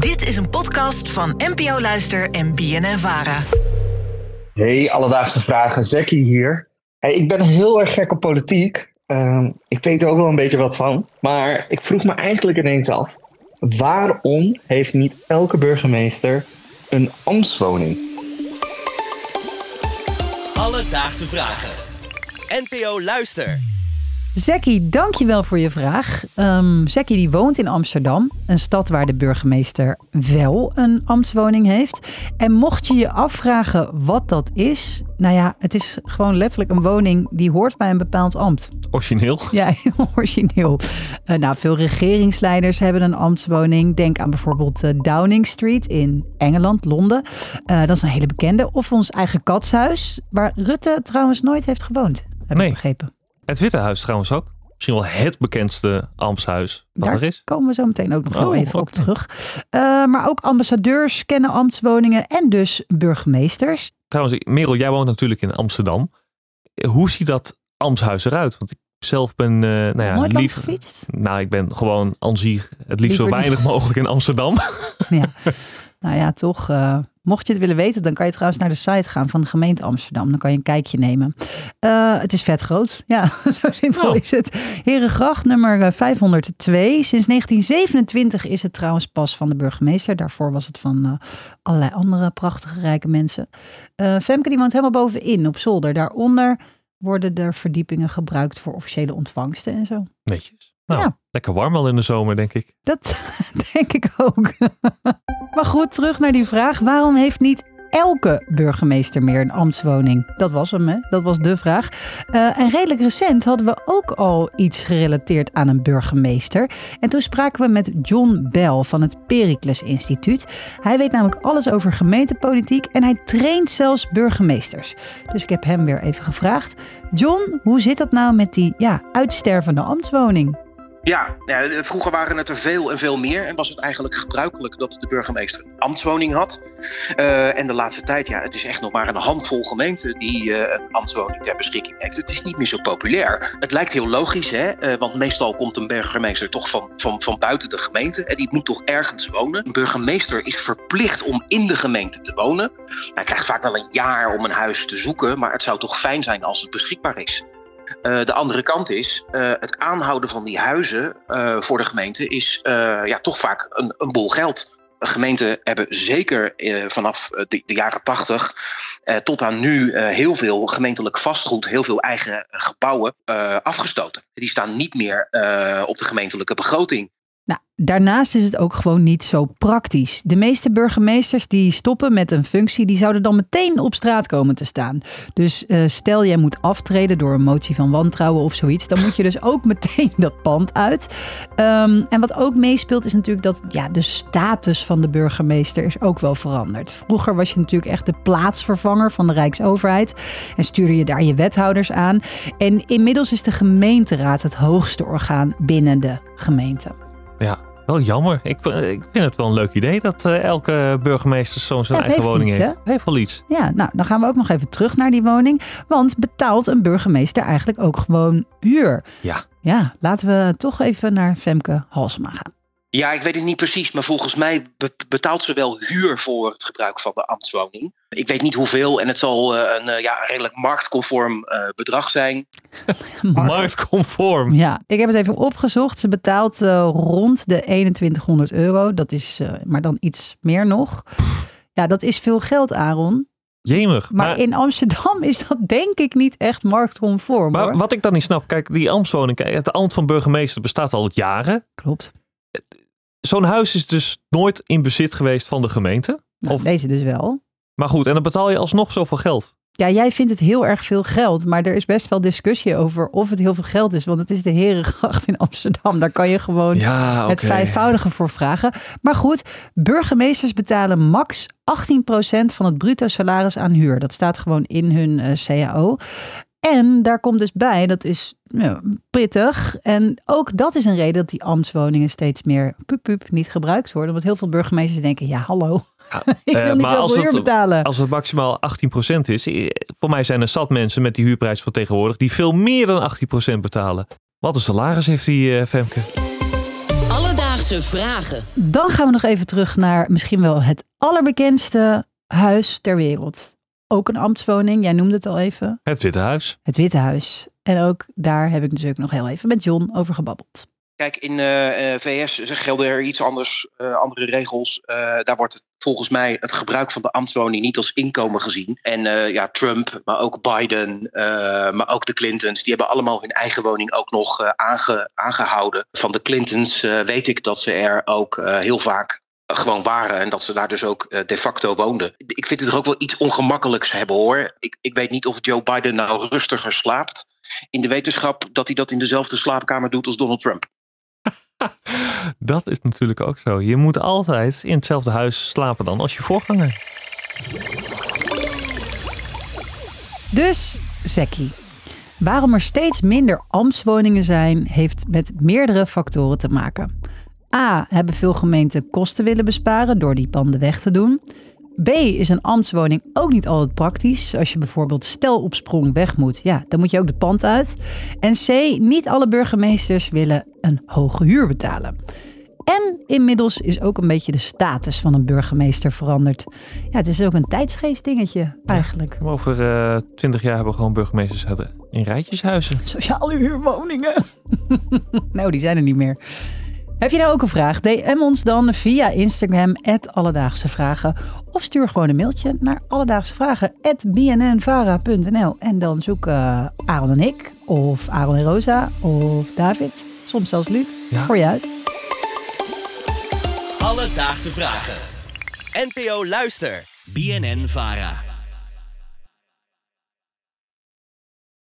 Dit is een podcast van NPO Luister en BNN Vara. Hey, alledaagse vragen. Zekkie hier. Hey, ik ben heel erg gek op politiek. Ehm, ik weet er ook wel een beetje wat van. Maar ik vroeg me eigenlijk ineens af. Waarom heeft niet elke burgemeester een ambtswoning? Alledaagse vragen. NPO Luister. Zekkie, dankjewel voor je vraag. Um, Zekkie die woont in Amsterdam, een stad waar de burgemeester wel een ambtswoning heeft. En mocht je je afvragen wat dat is, nou ja, het is gewoon letterlijk een woning die hoort bij een bepaald ambt. Origineel? Ja, heel origineel. Uh, nou, veel regeringsleiders hebben een ambtswoning. Denk aan bijvoorbeeld uh, Downing Street in Engeland, Londen. Uh, dat is een hele bekende. Of ons eigen katshuis, waar Rutte trouwens nooit heeft gewoond, heb Nee. ik begrepen. Het Witte Huis trouwens ook. Misschien wel het bekendste ambtshuis wat Daar er is. komen we zo meteen ook nog Oh, even op terug. Uh, maar ook ambassadeurs kennen ambtswoningen en dus burgemeesters. Trouwens, Merel, jij woont natuurlijk in Amsterdam. Hoe ziet dat ambtshuis eruit? Want ik zelf ben, eh, nou ja, Nooit langs lief, gefietst? nou, ik ben gewoon aan het liefst zo weinig mogelijk in Amsterdam. Ja. nou ja, toch. eh, mocht je het willen weten, dan kan je trouwens naar de site gaan van de gemeente Amsterdam. Dan kan je een kijkje nemen. Eh, het is vet groot. Ja, zo simpel Oh. is het. Herengracht nummer eh, 502. Sinds 1927 is het trouwens pas van de burgemeester. Daarvoor was het van eh, allerlei andere prachtige rijke mensen. Eh, Femke die woont helemaal bovenin op zolder. Daaronder worden er verdiepingen gebruikt voor officiële ontvangsten en zo. Netjes. Nou, Ja. lekker warm al in de zomer, denk ik. Dat denk ik ook. maar goed, terug naar die vraag. Waarom heeft niet elke burgemeester meer een ambtswoning? Dat was hem, hè? Dat was de vraag. Eh, en redelijk recent hadden we ook al iets gerelateerd aan een burgemeester. En toen spraken we met John Bell van het Pericles Instituut. Hij weet namelijk alles over gemeentepolitiek en hij traint zelfs burgemeesters. Dus ik heb hem weer even gevraagd. John, hoe zit dat nou met die ja, uitstervende ambtswoning? Ja, ja, vroeger waren het er veel en veel meer. En was het eigenlijk gebruikelijk dat de burgemeester een ambtswoning had. Eh, en de laatste tijd, ja, het is echt nog maar een handvol gemeenten die eh, een ambtswoning ter beschikking heeft. Het is niet meer zo populair. Het lijkt heel logisch, hè? eh, want meestal komt een burgemeester toch van, van, van buiten de gemeente. En die moet toch ergens wonen. Een burgemeester is verplicht om in de gemeente te wonen. Hij krijgt vaak wel een jaar om een huis te zoeken, maar het zou toch fijn zijn als het beschikbaar is. Uh, de andere kant is, uh, het aanhouden van die huizen uh, voor de gemeente is ja, toch vaak een, een bol geld. Gemeenten hebben zeker vanaf de, de, jaren tachtig tot aan nu heel veel gemeentelijk vastgoed, heel veel eigen gebouwen afgestoten. Die staan niet meer op de gemeentelijke begroting. Nou, daarnaast is het ook gewoon niet zo praktisch. De meeste burgemeesters die stoppen met een functie, die zouden dan meteen op straat komen te staan. Dus uh, stel jij moet aftreden door een motie van wantrouwen of zoiets, dan moet je dus ook meteen dat pand uit. Um, en wat ook meespeelt is natuurlijk dat ja, de status van de burgemeester is ook wel veranderd. Vroeger was je natuurlijk echt de plaatsvervanger van de Rijksoverheid en stuurde je daar je wethouders aan. En inmiddels is de gemeenteraad het hoogste orgaan binnen de gemeente. Ja, wel jammer. Ik, ik vind het wel een leuk idee dat uh, elke burgemeester zo'n zijn Ja, het eigen heeft woning iets, heeft. Heeft wel iets. Ja, nou, dan gaan we ook nog even terug naar die woning. Want betaalt een burgemeester eigenlijk ook gewoon huur? Ja. Ja, laten we toch even naar Femke Halsema gaan. Ja, ik weet het niet precies, maar volgens mij be betaalt ze wel huur voor het gebruik van de ambtswoning. Ik weet niet hoeveel en het zal uh, een uh, ja, redelijk marktconform uh, bedrag zijn. Marktconform. Ja, ik heb het even opgezocht. Ze betaalt uh, rond de 2100 euro. Dat is uh, maar dan iets meer nog. Ja, dat is veel geld, Aaron. Jemig. Maar, maar, in Amsterdam is dat denk ik niet echt marktconform. Maar hoor. wat ik dan niet snap, kijk, die ambtswoning, kijk, het ambt van burgemeester bestaat al jaren. Klopt. Zo'n huis is dus nooit in bezit geweest van de gemeente. Nou, of... Deze dus wel. Maar goed, en dan betaal je alsnog zoveel geld. Ja, jij vindt het heel erg veel geld, maar er is best wel discussie over of het heel veel geld is. Want het is de Herengracht in Amsterdam. Daar kan je gewoon ja, okay. het vijfvoudige voor vragen. Maar goed, burgemeesters betalen max 18% van het bruto salaris aan huur. Dat staat gewoon in hun uh, CAO. En daar komt dus bij, dat is ja, pittig. En ook dat is een reden dat die ambtswoningen steeds meer pup, pup niet gebruikt worden. Want heel veel burgemeesters denken, ja hallo, Ja, ik wil eh, niet maar als zoveel huur het- betalen. Als het maximaal 18% is, eh, voor mij zijn er zat mensen met die huurprijs van tegenwoordig die veel meer dan 18% betalen. Wat een salaris heeft die eh, Femke? Alledaagse vragen. Dan gaan we nog even terug naar misschien wel het allerbekendste huis ter wereld. Ook een ambtswoning, jij noemde het al even. Het Witte Huis. Het Witte Huis. En ook daar heb ik natuurlijk nog heel even met John over gebabbeld. Kijk, in uh, VS gelden er iets anders, uh, andere regels. Uh, daar wordt het, volgens mij het gebruik van de ambtswoning niet als inkomen gezien. En ja, Trump, maar ook Biden, maar ook de Clintons, die hebben allemaal hun eigen woning ook nog aange, aangehouden. Van de Clintons weet ik dat ze er ook heel vaak gewoon waren en dat ze daar dus ook de facto woonden. Ik vind het er ook wel iets ongemakkelijks hebben hoor. Ik, ik weet niet of Joe Biden nou rustiger slaapt in de wetenschap dat hij dat in dezelfde slaapkamer doet als Donald Trump. Dat is natuurlijk ook zo. Je moet altijd in hetzelfde huis slapen dan als je voorganger. Dus, Zekkie, waarom er steeds minder ambtswoningen zijn, heeft met meerdere factoren te maken. A. Hebben veel gemeenten kosten willen besparen door die panden weg te doen. B is een ambtswoning ook niet altijd praktisch. Als je bijvoorbeeld stel op sprong weg moet, ja, dan moet je ook de pand uit. En C, niet alle burgemeesters willen een hoge huur betalen. En inmiddels is ook een beetje de status van een burgemeester veranderd. Ja, het is ook een tijdsgeestdingetje eigenlijk. Ja, over uh, twintig jaar hebben we gewoon burgemeesters in rijtjeshuizen. Sociale huurwoningen. nou, die zijn er niet meer. Heb je nou ook een vraag? DM ons dan via Instagram, Alledaagse Vragen. Of stuur gewoon een mailtje naar alledaagsevragen.bnnvara.nl. En dan zoeken uh, Aaron en ik, of Aaron en Rosa, of David, soms zelfs Luc, voor je uit. Alledaagse Vragen. NPO Luister. BNN Vara.